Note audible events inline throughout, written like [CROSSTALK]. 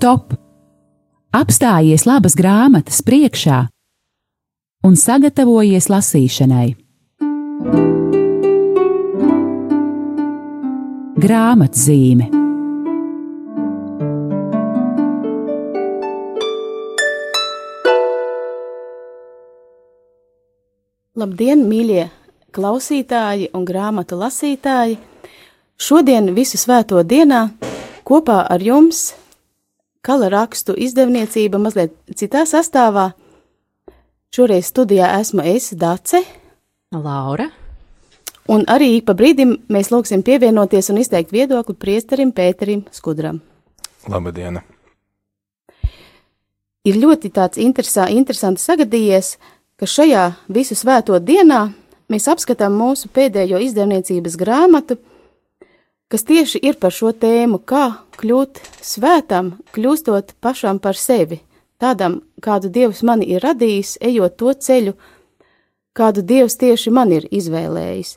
stop! Apstājies labas grāmatas priekšā un sagatavojies lasīšanai. Grāmatzīme Labdien, mīļie klausītāji un grāmatu lasītāji! Šodien, visu svēto dienā, kopā ar jums kala rakstu izdevniecība mazliet citā sastāvā. Šoreiz studijā esmu es, Dace, Laura. un arī pa brīdim mēs lūgsim pievienoties un izteikt viedokli priesterim Pēterim Skudram. Labdien! Ir ļoti tāds interesā, interesants sagadījies, ka šajā visu svēto dienā mēs apskatām mūsu pēdējo izdevniecības grāmatu, kas tieši ir par šo tēmu, kā kļūt svētam, kļūstot pašam par sevi, tādam, kādu Dievs mani ir radījis, ejot to ceļu, kādu Dievs tieši man ir izvēlējis.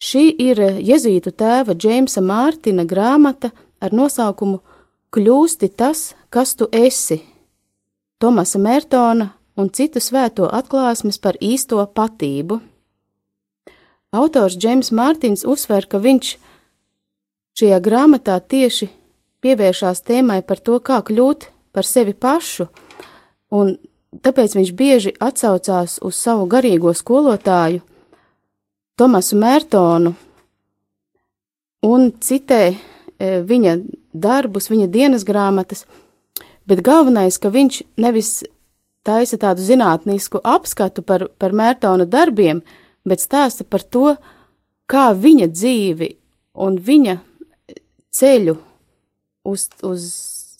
Šī ir Jēzītu tēva Džeimsa Mārtina grāmata ar nosaukumu Kļūsti tas, kas tu esi. Tomasa Mērtona un citu svēto atklāsmes par īsto patību. Autors Džeims Mārtiņš uzsver, ka viņš šajā grāmatā tieši pievēršās tēmai par to, kā kļūt par sevi pašu, un tāpēc viņš bieži atsaucās uz savu garīgo skolotāju, Tomasu Mērtonu, un citē e, viņa darbus, viņa dienas grāmatas, bet galvenais, ka viņš nevis taisa tādu zinātnisku apskatu par, par Mērtona darbiem, bet stāsta par to, kā viņa dzīvi un viņa ceļu uz, uz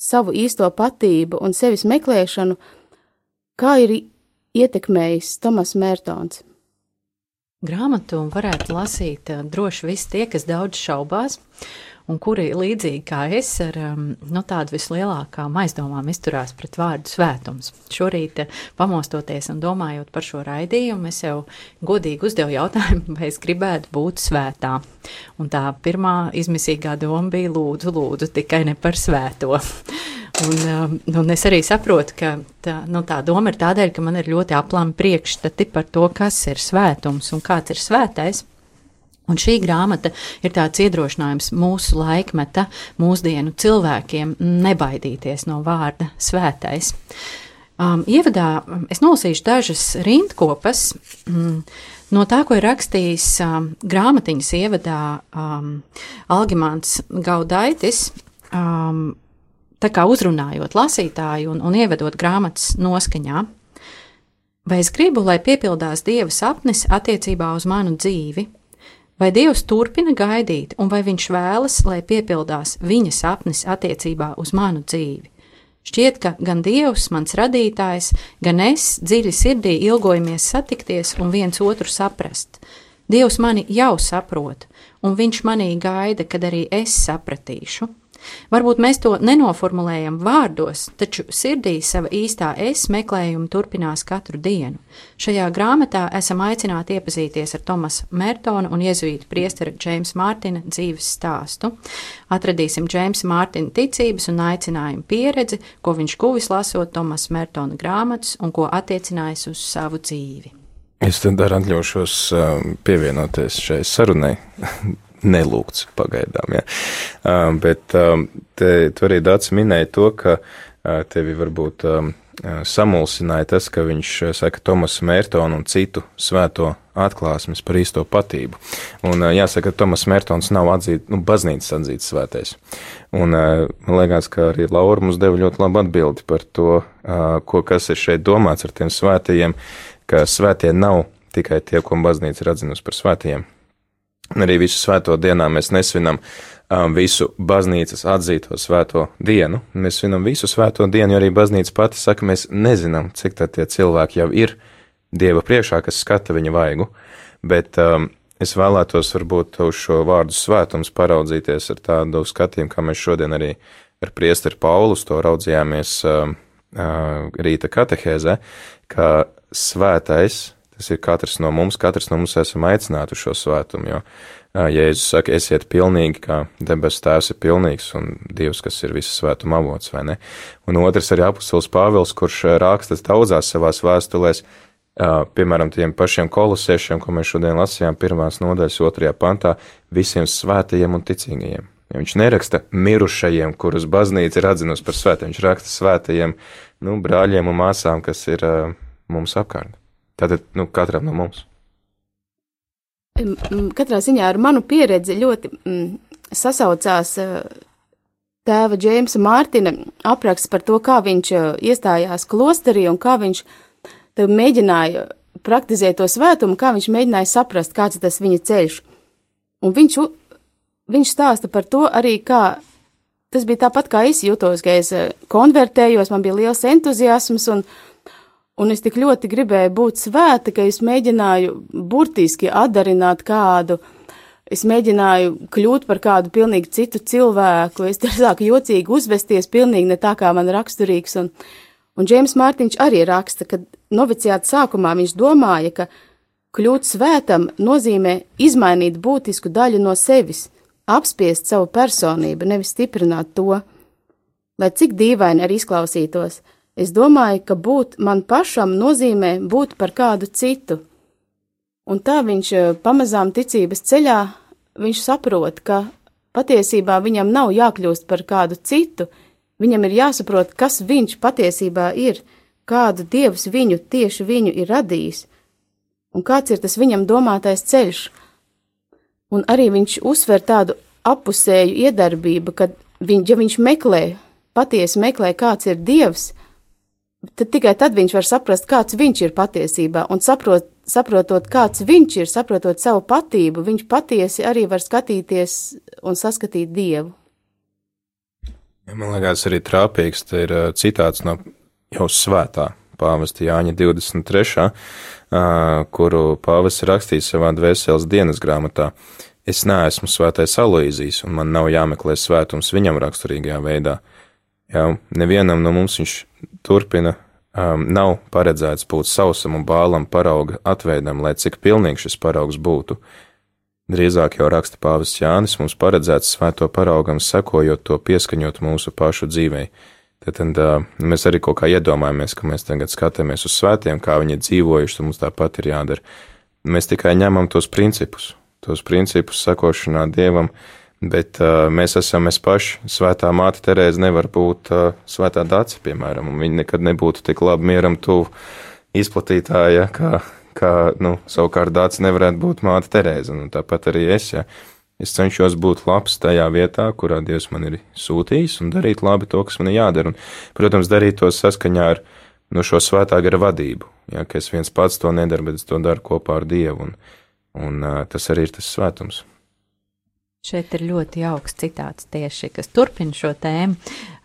savu īsto patību un sevis meklēšanu, kā ir ietekmējis Tomas Mērtons. Grāmatu varētu lasīt eh, droši visi tie, kas daudz šaubās, un kuri līdzīgi kā es ar um, nu, tādu vislielākām aizdomām izturās pret vārdu svētums. Šorīt, eh, pamostoties un domājot par šo raidījumu, es jau godīgi uzdevu jautājumu, [LAUGHS] vai es gribētu būt svētā. Un tā pirmā izmisīgā doma bija lūdzu, lūdzu, tikai ne par svēto. [LAUGHS] Un, um, un es arī saprotu, ka tā, nu, tā doma ir tādēļ, ka man ir ļoti aplami priekšstati par to, kas ir svētums un kāds ir svētais. Un šī grāmata ir tāds iedrošinājums mūsu laikmeta, mūsdienu cilvēkiem nebaidīties no vārda svētais. Um, ievadā es nolasīšu dažas rindkopas mm, no tā, ko ir rakstījis um, grāmatiņas ievadā um, Algimants Gaudaitis. Um, tā kā uzrunājot lasītāju un, un ievedot grāmatas noskaņā. Vai es gribu, lai piepildās Dieva sapnis attiecībā uz manu dzīvi? Vai Dievs turpina gaidīt, un vai Viņš vēlas, lai piepildās viņa sapnis attiecībā uz manu dzīvi? Šķiet, ka gan Dievs, mans radītājs, gan es dziļi sirdī ilgojamies satikties un viens otru saprast. Dievs mani jau saprot, un Viņš manī gaida, kad arī es sapratīšu. Varbūt mēs to nenoformulējam vārdos, taču sirdī sava īstā es meklējumu turpinās katru dienu. Šajā grāmatā esam aicināti iepazīties ar Tomasa Mērtona un jēzuīta priestera Džeimsa Mārtina dzīves stāstu. Atradīsim Džeimsa Mārtina ticības un aicinājumu pieredzi, ko viņš guvis lasot Tomasa Mērtona grāmatas un ko attiecinājis uz savu dzīvi. Es tad arī atļaušos um, pievienoties šai sarunai. [LAUGHS] nelūgts pagaidām. Ja. Uh, bet um, te, tu arī Dārts minēja to, ka uh, tevi varbūt um, samulsināja tas, ka viņš saka Tomas Mērtonu un citu svēto atklāsmes par īsto patību. Un jāsaka, ka Tomas Mērtons nav atzīt, nu, baznīcas atzīts svētais. Un man liekas, ka arī Laura mums deva ļoti labu atbildi par to, ko, kas ir šeit domāts ar tiem svētajiem, ka svētie nav tikai tie, ko baznīca ir atzinusi par svētajiem, Arī visu svēto dienā mēs nesvinam um, visu baznīcas atzīto svēto dienu. Mēs svinam visu svēto dienu, jo arī baznīca pati saka, mēs nezinām, cik tad tie cilvēki jau ir Dieva priekšā, kas skata viņa vaigu. Bet um, es vēlētos varbūt uz šo vārdu svētums paraudzīties ar tādu skatījumu, kā mēs šodien arī ar priesteri Paulus to raudzījāmies um, uh, rīta katehēzē, ka svētais Tas ir katrs no mums, katrs no mums esam aicināti uz šo svētumu, jo Jēzus saka, esiet pilnīgi, kā debesu tēvs ir pilnīgs un Dievs, kas ir visas svētuma avots, vai ne? Un otrs arī apustulis Pāvils, kurš rakstas daudzās savās vēstulēs, piemēram, tiem pašiem kolosiešiem, ko mēs šodien lasījām pirmās nodaļas otrajā pantā, visiem svētajiem un ticīgajiem. Ja viņš neraksta mirušajiem, kurus baznīca ir atzinusi par svētiem, viņš raksta svētajiem, nu, brāļiem un māsām, kas ir uh, mums apkārt. Tātad, nu, katram no mums. Katrā ziņā ar manu pieredzi ļoti mm, sasaucās uh, tēva Džeimsa Mārtina apraksts par to, kā viņš uh, iestājās klosterī un kā viņš mēģināja praktizēt to svētumu, kā viņš mēģināja saprast, kāds tas viņa ceļš. Un viņš viņš stāsta par to arī, kā tas bija tāpat, kā es jutos, ka es eh, konvertējos, man bija liels entuziasms, un, un es tik ļoti gribēju būt svēta, ka es mēģināju burtiski atdarināt kādu. Es mēģināju kļūt par kādu pilnīgi citu cilvēku, es sāku jocīgi uzvesties, pilnīgi ne tā kā man raksturīgs, un, un Džēms Mārtiņš arī raksta, ka noviciāta sākumā viņš domāja, ka kļūt svētam nozīmē izmainīt būtisku daļu no sevis – apspiest savu personību, nevis stiprināt to. Lai cik dīvaini arī izklausītos, es domāju, ka būt man pašam nozīmē būt par kādu citu. Un tā viņš eh, pamazām ticības ceļā, viņš saprot, ka patiesībā viņam nav jākļūst par kādu citu, viņam ir jāsaprot, kas viņš patiesībā ir, kādu dievs viņu tieši viņu ir radījis, un kāds ir tas viņam domātais ceļš, Un arī viņš uzsver tādu apusēju iedarbību, ka viņ, ja viņš meklē, patiesi meklē, kāds ir Dievs, tad tikai tad viņš var saprast, kāds viņš ir patiesībā, un saprot, saprotot, kāds viņš ir, saprotot savu patību, viņš patiesi arī var skatīties un saskatīt Dievu. Man liekas, arī trāpīgs te ir citāts no jau svētā pāvesta Jāņa 23. Uh, kuru pāvests rakstīs savā dvēseles dienas grāmatā. Es neesmu svētais Aloīzijas, un man nav jāmeklē svētums viņam raksturīgajā veidā. Jā, nevienam no mums viņš turpina, um, nav paredzēts būt sausam un bālam parauga atveidam, lai cik pilnīgs šis paraugs būtu. Drīzāk jau raksta pāvis Jānis, mums paredzēts svēto paraugam sekojot to pieskaņot mūsu pašu dzīvei. Tad, tad mēs arī kaut kā iedomājamies, ka mēs tagad skatāmies uz svētiem, kā viņi dzīvojuši, tad mums tāpat ir jādara. Mēs tikai ņemam tos principus, tos principus sakošanā Dievam, bet uh, mēs esam mēs paši. Svētā māte Terēza nevar būt uh, svētā dāca, piemēram, un viņa nekad nebūtu tik labi mieram tuvu izplatītāja, kā, kā nu, savukārt dāca nevarētu būt māte Terēza, un tāpat arī es, ja Es cenšos būt labs tajā vietā, kurā Dievs man ir sūtījis, un darīt labi to, kas man ir jādara. Un, protams, darīt to saskaņā ar nu, šo svētā gara vadību. Ja, es viens pats to nedaru, bet es to daru kopā ar Dievu, un, un uh, tas arī ir tas svētums. Šeit ir ļoti jauks citāts tieši, kas turpina šo tēmu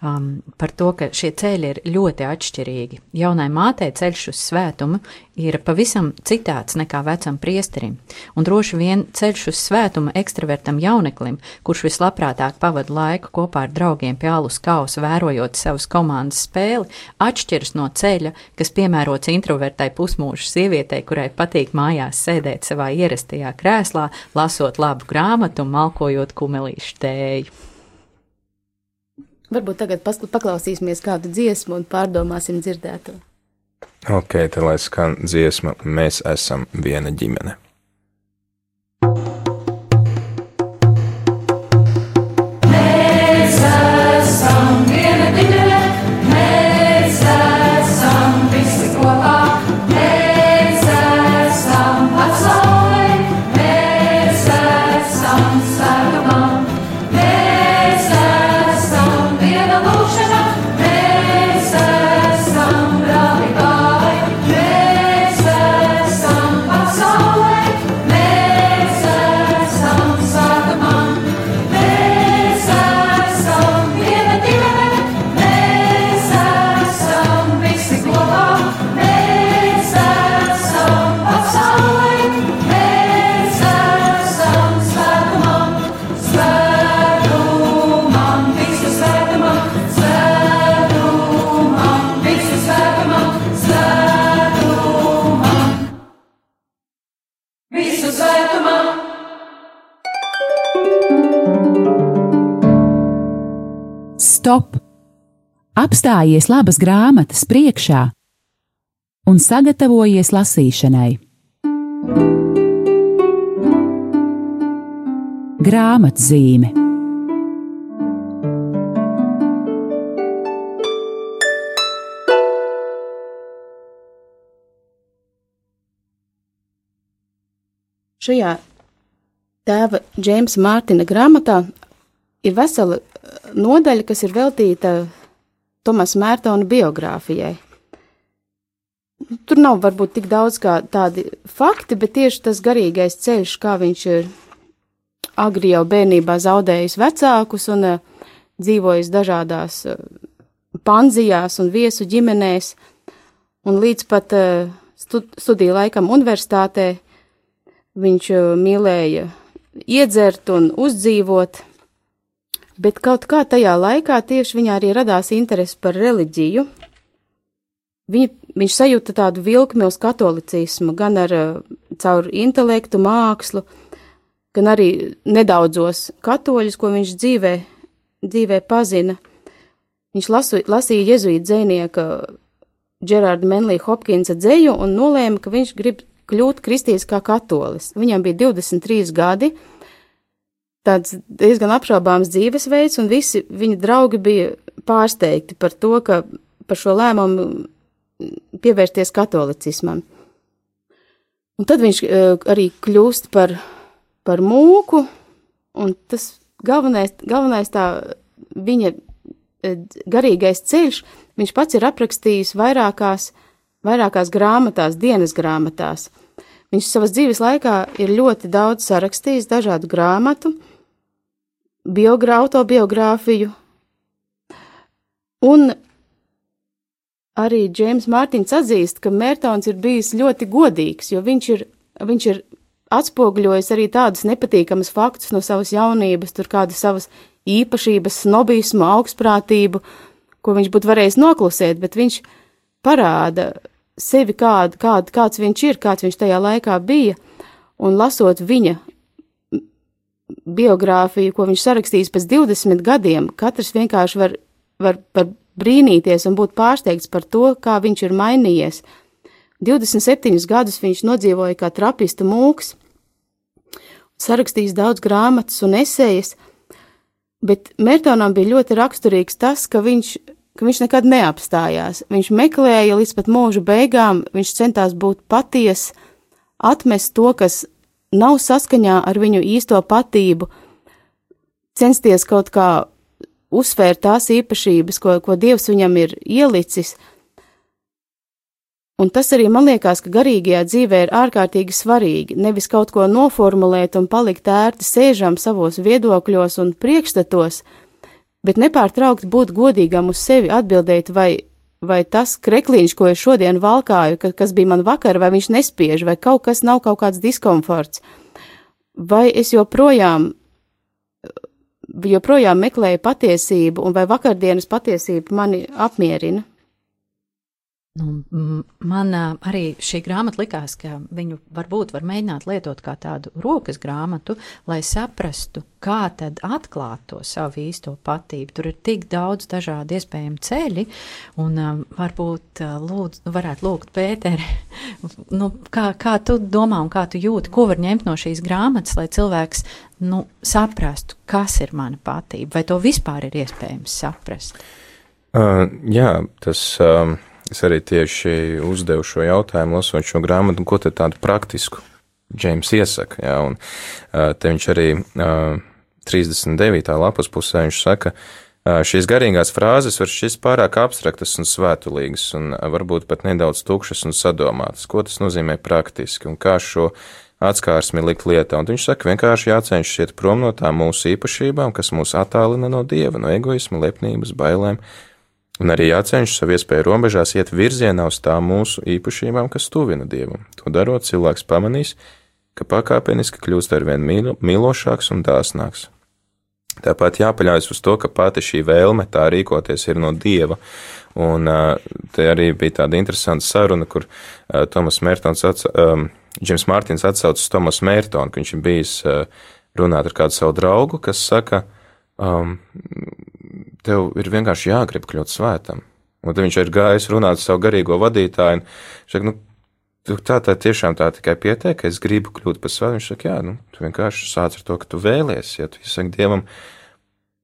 um, par to, ka šie ceļi ir ļoti atšķirīgi. Jaunai mātei ceļš uz svētumu ir pavisam citāds nekā vecam priesterim, un droši vien ceļš uz svētumu ekstravertam jauneklim, kurš vislabprātāk pavada laiku kopā ar draugiem pie alus kausa, vērojot savas komandas spēli, atšķiras no ceļa, kas piemērots introvertai pusmūža sievietei, kurai patīk mājās sēdēt savā ierastajā krēslā, lasot labu grāmatu un malkojot kumelīšu tēju. Varbūt tagad paklausīsimies kādu dziesmu un pārdomāsim dzirdēto. Ok, tad lai skan dziesma, mēs esam viena ģimene. Mēs esam viena ģimene. Apstājies labas grāmatas priekšā un sagatavojies lasīšanai. Grāmatzīme Šajā tēva Džeimsa Mārtiņa grāmatā ir vesela nodaļa, kas ir veltīta Tomasa Mērtona biogrāfijai. Tur nav varbūt tik daudz kā tādi fakti, bet tieši tas garīgais ceļš, kā viņš ir agri jau bērnībā zaudējis vecākus un uh, dzīvojis dažādās uh, panzijās un viesu ģimenēs, un līdz pat uh, stud studiju laikam universitātē viņš mīlēja iedzert un uzdzīvot, bet kaut kā tajā laikā tieši viņā arī radās interese par reliģiju. Viņa, viņš sajūta tādu vilkmi uz katolicismu, gan ar caur intelektu, mākslu, gan arī nedaudzos katoļus, ko viņš dzīvē, dzīvē pazina. Viņš lasu, lasīja jezuīta dzēnieka Gerārda Menlī Hopkinsa dzēju un nolēma, ka viņš grib kļūt kristīgs kā katolis. Viņam bija 23 gadi, tāds diezgan apšaubāms dzīvesveids, un visi viņa draugi bija pārsteigti par to, ka par šo lēmumu pievērsties katolicismam. Un tad viņš uh, arī kļūst par, par mūku, un tas galvenais, galvenais tā viņa uh, garīgais ceļš, viņš pats ir aprakstījis vairākās vairākās grāmatās, dienas grāmatās. Viņš savas dzīves laikā ir ļoti daudz sarakstījis dažādu grāmatu, biogra, autobiogrāfiju, un arī Džeims Mārtiņš atzīst, ka Mērtons ir bijis ļoti godīgs, jo viņš ir, viņš ir atspoguļojis arī tādus nepatīkamus faktus no savas jaunības, tur kādas savas īpašības, snobismu, augstprātību, ko viņš būtu varējis noklusēt, bet viņš parāda sevi, kād, kād, kāds viņš ir, kāds viņš tajā laikā bija, un lasot viņa biogrāfiju, ko viņš sarakstījis pēc 20 gadiem, katrs vienkārši var, var, var brīnīties un būt pārsteigts par to, kā viņš ir mainījies. 27 gadus viņš nodzīvoja kā trapistu mūks, sarakstījis daudz grāmatas un esejas, bet Mertonam bija ļoti raksturīgs tas, ka viņš ka viņš nekad neapstājās. Viņš meklēja līdz pat mūža beigām, viņš centās būt paties, atmest to, kas nav saskaņā ar viņu īsto patību, censties kaut kā uzsvērt tās īpašības, ko, ko Dievs viņam ir ielicis. Un tas arī man liekas, ka garīgajā dzīvē ir ārkārtīgi svarīgi nevis kaut ko noformulēt un palikt ērti sēžam savos viedokļos un priekšstatos, bet nepārtraukti būt godīgam uz sevi, atbildēt, vai, vai tas krekliņš, ko es šodien valkāju, ka, kas bija man vakar, vai viņš nespiež, vai kaut kas nav kaut kāds diskomforts, vai es joprojām, joprojām meklēju patiesību, un vai vakardienas patiesība mani apmierina. Nu, man arī šī grāmata likās, ka viņu varbūt var mēģināt lietot kā tādu rokas grāmatu, lai saprastu, kā tad atklāt to savu īsto patību. Tur ir tik daudz dažādu iespējamu ceļi, un varbūt uh, lūdzu, nu, varētu lūgt Pēteri, [LAUGHS] nu, kā, kā tu domā un kā tu jūti, ko var ņemt no šīs grāmatas, lai cilvēks nu, saprastu, kas ir mana patība, vai to vispār ir iespējams saprast? Uh, jā, tas. Um Es arī tieši uzdevu šo jautājumu, lasot šo grāmatu, ko tad tādu praktisku Džeims iesaka. Jā, un te viņš arī 39. lapas pusē viņš saka, šīs garīgās frāzes var šķist pārāk abstraktas un svētulīgas, un varbūt pat nedaudz tukšas un sadomātas. Ko tas nozīmē praktiski un kā šo atskārsmi likt lietā? Un viņš saka, vienkārši jācenšas iet prom no tām mūsu īpašībām, kas mūs attālina no dieva, no egoisma, lepnības, bailēm Un arī jācenšas savu iespēju robežās iet virzienā uz tām mūsu īpašībām, kas tuvina dievam. To darot, cilvēks pamanīs, ka pakāpeniski kļūst arvien mīlo, mīlošāks un dāsnāks. Tāpat jāpaļaujas uz to, ka pati šī vēlme tā rīkoties ir no dieva. Un te arī bija tāda interesanta saruna, kur Tomas Mērtons, um, Džims Mārtiņš atsaucas Tomas Mērtonu, ka viņš ir bijis runāt ar kādu savu draugu, kas saka, um, tev ir vienkārši jāgrib kļūt svētam. Un tad viņš ir gājis runāt savu garīgo vadītāju, viņš saka, nu, tā tā tiešām tā tikai pietiek, ka es gribu kļūt par svētu. Viņš saka, jā, nu, tu vienkārši sāc ar to, ka tu vēlies, ja tu saki Dievam,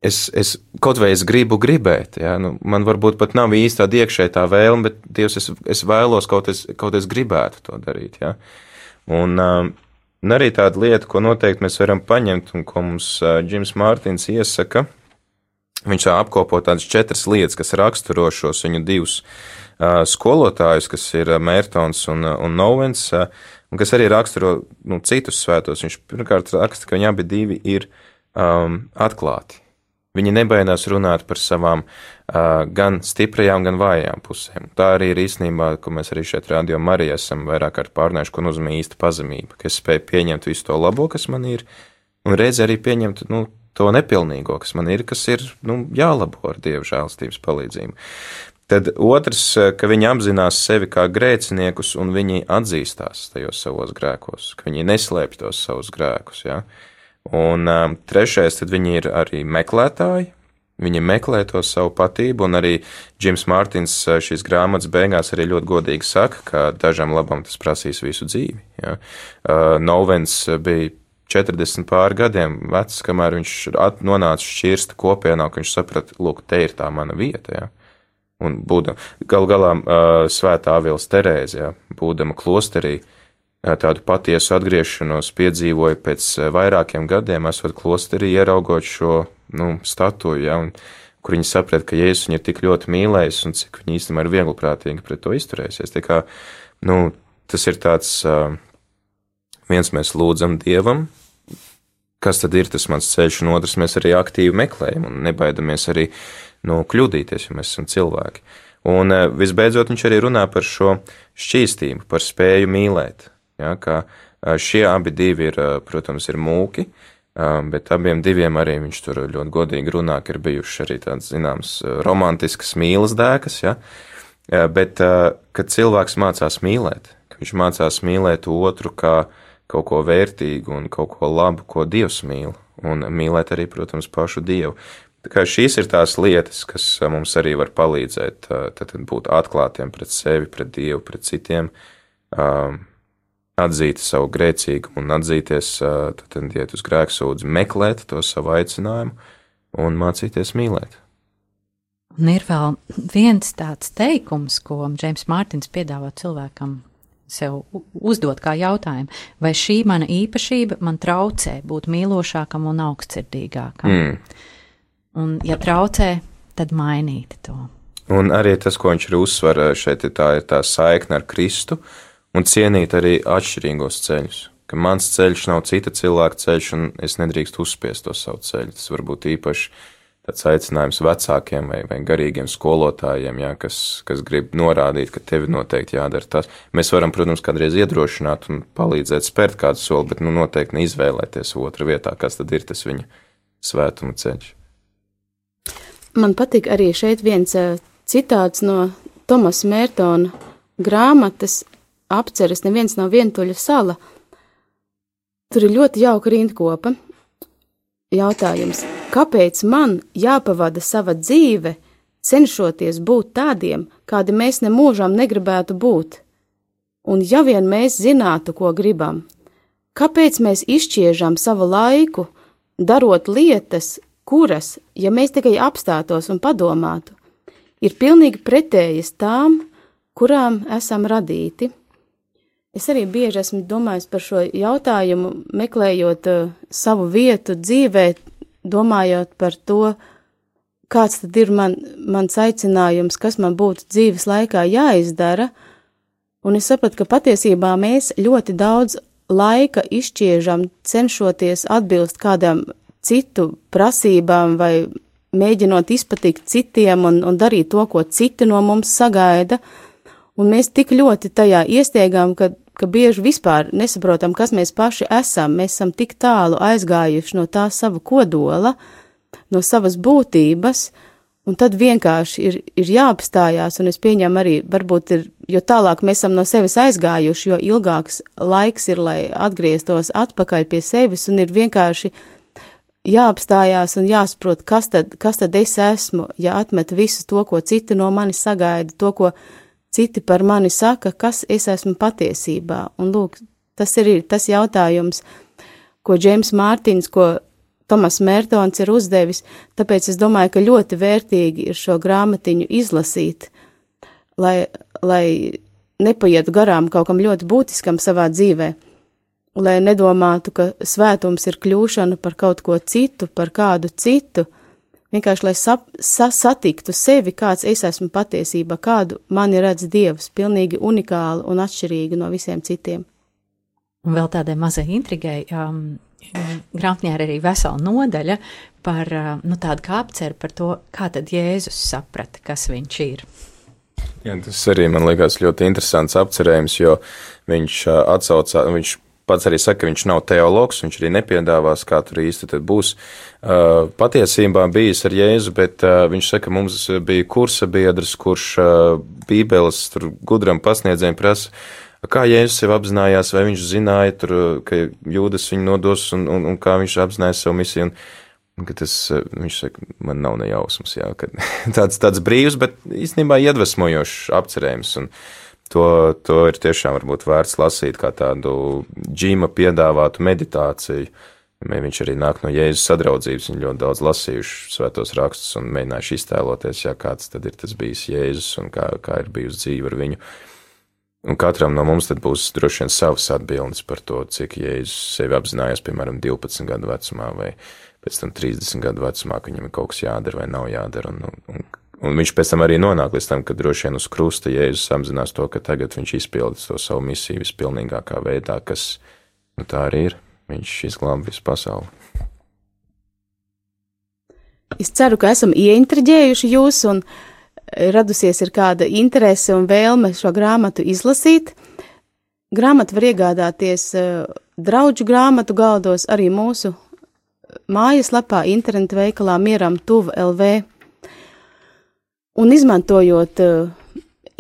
es, es kaut vai es gribu gribēt, ja, nu, man varbūt pat nav īsti tāda iekšēja tā vēlme, bet Dievs, es, es vēlos, kaut es, kaut es gribētu to darīt, ja. Un, um, un arī tāda lieta, ko noteikti mēs varam paņemt un ko mums uh, Džims Mārtiņš iesaka, viņš apkopo tādas četras lietas, kas raksturo šos viņu divus uh, skolotājus, kas ir Mērtons un, un Novens, uh, un kas arī raksturo nu, citus svētos. Viņš pirmkārt raksta, ka viņi abi divi ir um, atklāti. Viņi nebaidās runāt par savām uh, gan stiprajām, gan vājām pusēm. Tā arī ir īstenībā, ko mēs arī šeit rādījām, arī esam vairāk kārt pārnējuši, ko nozīmē īsta pazemība, ka es spēju pieņemt visu to labo, kas man ir, un reiz arī pieņemt, nu, to nepilnīgo, kas man ir, kas ir, nu, jālabo ar Dieva žēlstības palīdzību. Tad otrs, ka viņi apzinās sevi kā grēciniekus un viņi atzīstās tajos savos grēkos, ka viņi neslēpj tos savus grēkus. Ja? Un um, trešais, tad viņi ir arī meklētāji. Viņi meklē to savu patību, un arī Džims Mārtiņš uh, šīs grāmatas beigās arī ļoti godīgi saka, ka dažam labam tas prasīs visu dzīvi. Ja? Uh, Novens bija 40 pāri gadiem vecs, kamēr viņš nonāca šķirsta kopienā, ka viņš saprata, lūk, te ir tā mana vieta. Ja? Un būdama, gal galā uh, svētā Avils Terēzija, ja? būdama klosterī, uh, tādu patiesu atgriešanos piedzīvoju pēc vairākiem gadiem, esot klosterī, ieraugot šo nu, statuju, ja, un, kur viņi saprata, ka Jēzus viņu ir tik ļoti mīlējis un cik viņi īstenībā ir viegliprātīgi pret to izturēsies. Tā kā, nu, tas ir tāds, viens mēs lūdzam Dievam, kas tad ir tas mans ceļš, un otrs mēs arī aktīvi meklējam un nebaidamies arī, nu, kļūdīties, jo mēs esam cilvēki. Un visbeidzot viņš arī runā par šo šķīstību, par spēju mīlēt. Ja, ka šie abi divi ir, protams, ir mūki, bet abiem diviem arī viņš tur ļoti godīgi runā, ka ir bijuši arī tādas, zināmas, romantiskas mīlas dēkas, ja, bet, kad cilvēks mācās mīlēt, viņš mācās mīlēt otru kā kaut ko vērtīgu un kaut ko labu, ko Dievs mīl, un mīlēt arī, protams, pašu Dievu. Kā šīs ir tās lietas, kas mums arī var palīdzēt tad būt atklātiem pret sevi, pret Dievu, pret citiem, um, atzīt savu grēcīgumu un atzīties, tad iet uz grēksūdzi, meklēt to savu aicinājumu un mācīties mīlēt. Un ir vēl viens tāds teikums, ko Džeims Mārtiņš piedāvā cilvēkam sev uzdot kā jautājumu, vai šī mana īpašība man traucē būt mīlošākam un augstsirdīgākam. Mm. Un, ja traucē, tad mainīt to. Un arī tas, ko viņš ir uzsver šeit, ir tā, ir tā saikne ar Kristu, uh, un cienīt arī atšķirīgos ceļus. Ka mans ceļš nav cita cilvēka ceļš, un es nedrīkstu uzspiest to savu ceļu. Tas var būt īpaši tāds aicinājums vecākiem vai, vai garīgiem skolotājiem, jā, kas, kas grib norādīt, ka tev noteikti jādara tas. Mēs varam, protams, kādreiz iedrošināt un palīdzēt spērt kādu soli, bet nu, noteikti neizvēlēties otrā vietā, kas tad ir tas viņa svētuma ceļš. Man patīk arī šeit viens citāts no Tomasa Mērtona grāmatas apceres, neviens nav vientuļa sala. Tur ir ļoti jauka rindkopa. Jautājums, kāpēc man jāpavada sava dzīve, cenšoties būt tādiem, kādi mēs nemūžām negribētu būt? Un ja vien mēs zinātu, ko gribam, kāpēc mēs izšķiežam savu laiku, darot lietas, kuras, ja mēs tikai apstātos un padomātu, ir pilnīgi pretējas tām, kurām esam radīti? Es arī bieži esmu domājis par šo jautājumu, meklējot uh, savu vietu dzīvē, domājot par to, kāds tad ir man, mans aicinājums, kas man būtu dzīves laikā jāizdara, un es sapratu, ka patiesībā mēs ļoti daudz laika izšķiežam, cenšoties atbilst kādam citu prasībām vai mēģinot izpatikt citiem un, un darīt to, ko citi no mums sagaida, un mēs tik ļoti tajā iestiegām, ka ka bieži vispār nesaprotam, kas mēs paši esam. Mēs esam tik tālu aizgājuši no tā sava kodola, no savas būtības, un tad vienkārši ir, ir jāapstājās, un es pieņemu arī, varbūt ir, jo tālāk mēs esam no sevis aizgājuši, jo ilgāks laiks ir, lai atgrieztos atpakaļ pie sevis, un ir vienkārši jāapstājās un jāsaprot, kas tad, kas tad es esmu, ja atmet visu to, ko citi no manis sagaida, to, ko citi par mani saka, kas es esmu patiesībā. Un lūk, tas ir tas jautājums, ko Džeims Mārtiņš, ko Tomas Mērtons ir uzdevis, tāpēc es domāju, ka ļoti vērtīgi ir šo grāmatiņu izlasīt, lai, lai nepaietu garām kaut kam ļoti būtiskam savā dzīvē lai nedomātu, ka svētums ir kļūšana par kaut ko citu, par kādu citu, vienkārši lai sap, sa, satiktu sevi, kāds es esmu patiesībā, kādu mani redz Dievs, pilnīgi unikāli un atšķirīgi no visiem citiem. Un vēl tādai mazai intrigai, um, grāmatņā ir arī vesela nodaļa par uh, nu, tādu kā apceru par to, kā tad Jēzus saprata, kas viņš ir. Jā, tas arī man liekas ļoti interesants apcerējums, jo viņš uh, atsaucā, viņš pats arī saka, ka viņš nav teologs, viņš arī nepiedāvās, kā tur īsti būs. Uh, patiesībā bijis ar Jēzu, bet uh, viņš saka, mums bija kursa biedrs, kurš uh, Bībeles gudram pasniedzējiem prasa, kā Jēzus sev apzinājās, vai viņš zināja, tur, ka jūdas viņu nodos un, un, un kā viņš apzināja savu misiju. Un, un tas, viņš saka, man nav nejausmas, jā, ka [LAUGHS] tāds, tāds brīvs, bet īstenībā iedvesmojošs apcerējums. Un, To, to ir tiešām varbūt vērts lasīt kā tādu džīma piedāvātu meditāciju. Viņš arī nāk no Jēzus sadraudzības, viņi ļoti daudz lasījuši svētos rakstus un mēģinājuši iztēloties, jā, kāds tad ir tas bijis Jēzus un kā, kā ir bijusi dzīve ar viņu. Un katram no mums būs droši vien savas atbildes par to, cik Jēzus sevi apzinājās, piemēram, 12 gadu vecumā vai pēc tam 30 gadu vecumā, ka viņam ir kaut kas jādara vai nav jādara, un, un, Un viņš pēc tam arī nonāk līdz tam, ka droši vien uz krusta Jēzus apzinās to, ka tagad viņš izpildīs to savu misiju vispilnīgākā veidā, kas nu, tā arī ir. Viņš izglāba visu pasauli. Es ceru, ka esam ieintriģējuši jūs un radusies ir kāda interese un vēlme šo grāmatu izlasīt. Grāmatu var iegādāties uh, draudžu grāmatu galdos arī mūsu mājaslapā, internetu veikalā Mieram Tuva LV. Un izmantojot uh,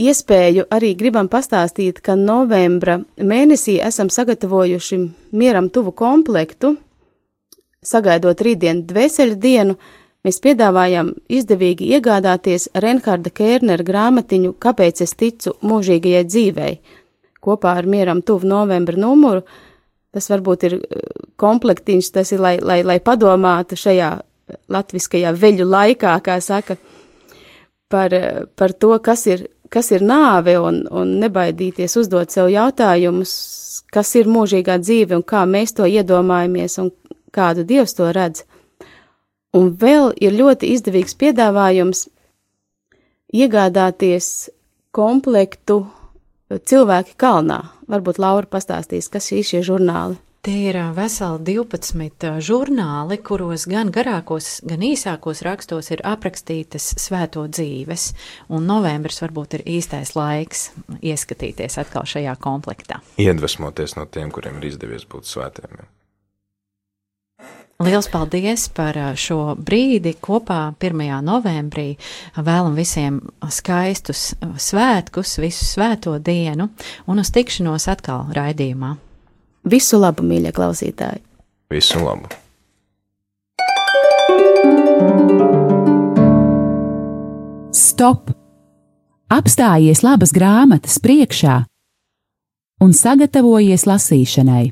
iespēju, arī gribam pastāstīt, ka novembra mēnesī esam sagatavojuši mieram tuvu komplektu. Sagaidot rītdienu dvēseli dienu, mēs piedāvājam izdevīgi iegādāties Renharda Kērnera grāmatiņu Kāpēc es ticu mūžīgajai dzīvei, kopā ar mieram tuvu novembra numuru. Tas varbūt ir komplektiņš, tas ir, lai, lai, lai padomātu šajā latviskajā veļu laikā, kā saka, par, par to, kas ir, kas ir nāve, un, un nebaidīties uzdot sev jautājumus, kas ir mūžīgā dzīve un kā mēs to iedomājamies un kādu dievs to redz. Un vēl ir ļoti izdevīgs piedāvājums iegādāties komplektu cilvēki kalnā. Varbūt Laura pastāstīs, kas ir šie žurnāli. Tie ir veseli 12 žurnāli, kuros gan garākos, gan īsākos rakstos ir aprakstītas svēto dzīves, un novembris varbūt ir īstais laiks ieskatīties atkal šajā komplektā. Iedvesmoties no tiem, kuriem ir izdevies būt svētiem. Ja. Liels paldies par šo brīdi kopā 1. novembrī. Vēlam visiem skaistus svētkus, visu svēto dienu un uz tikšanos atkal raidījumā. Visu labu, mīļie klausītāji! Visu labu! Stop! Apstājies labas grāmatas priekšā un sagatavojies lasīšanai.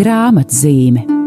Grāmatzīme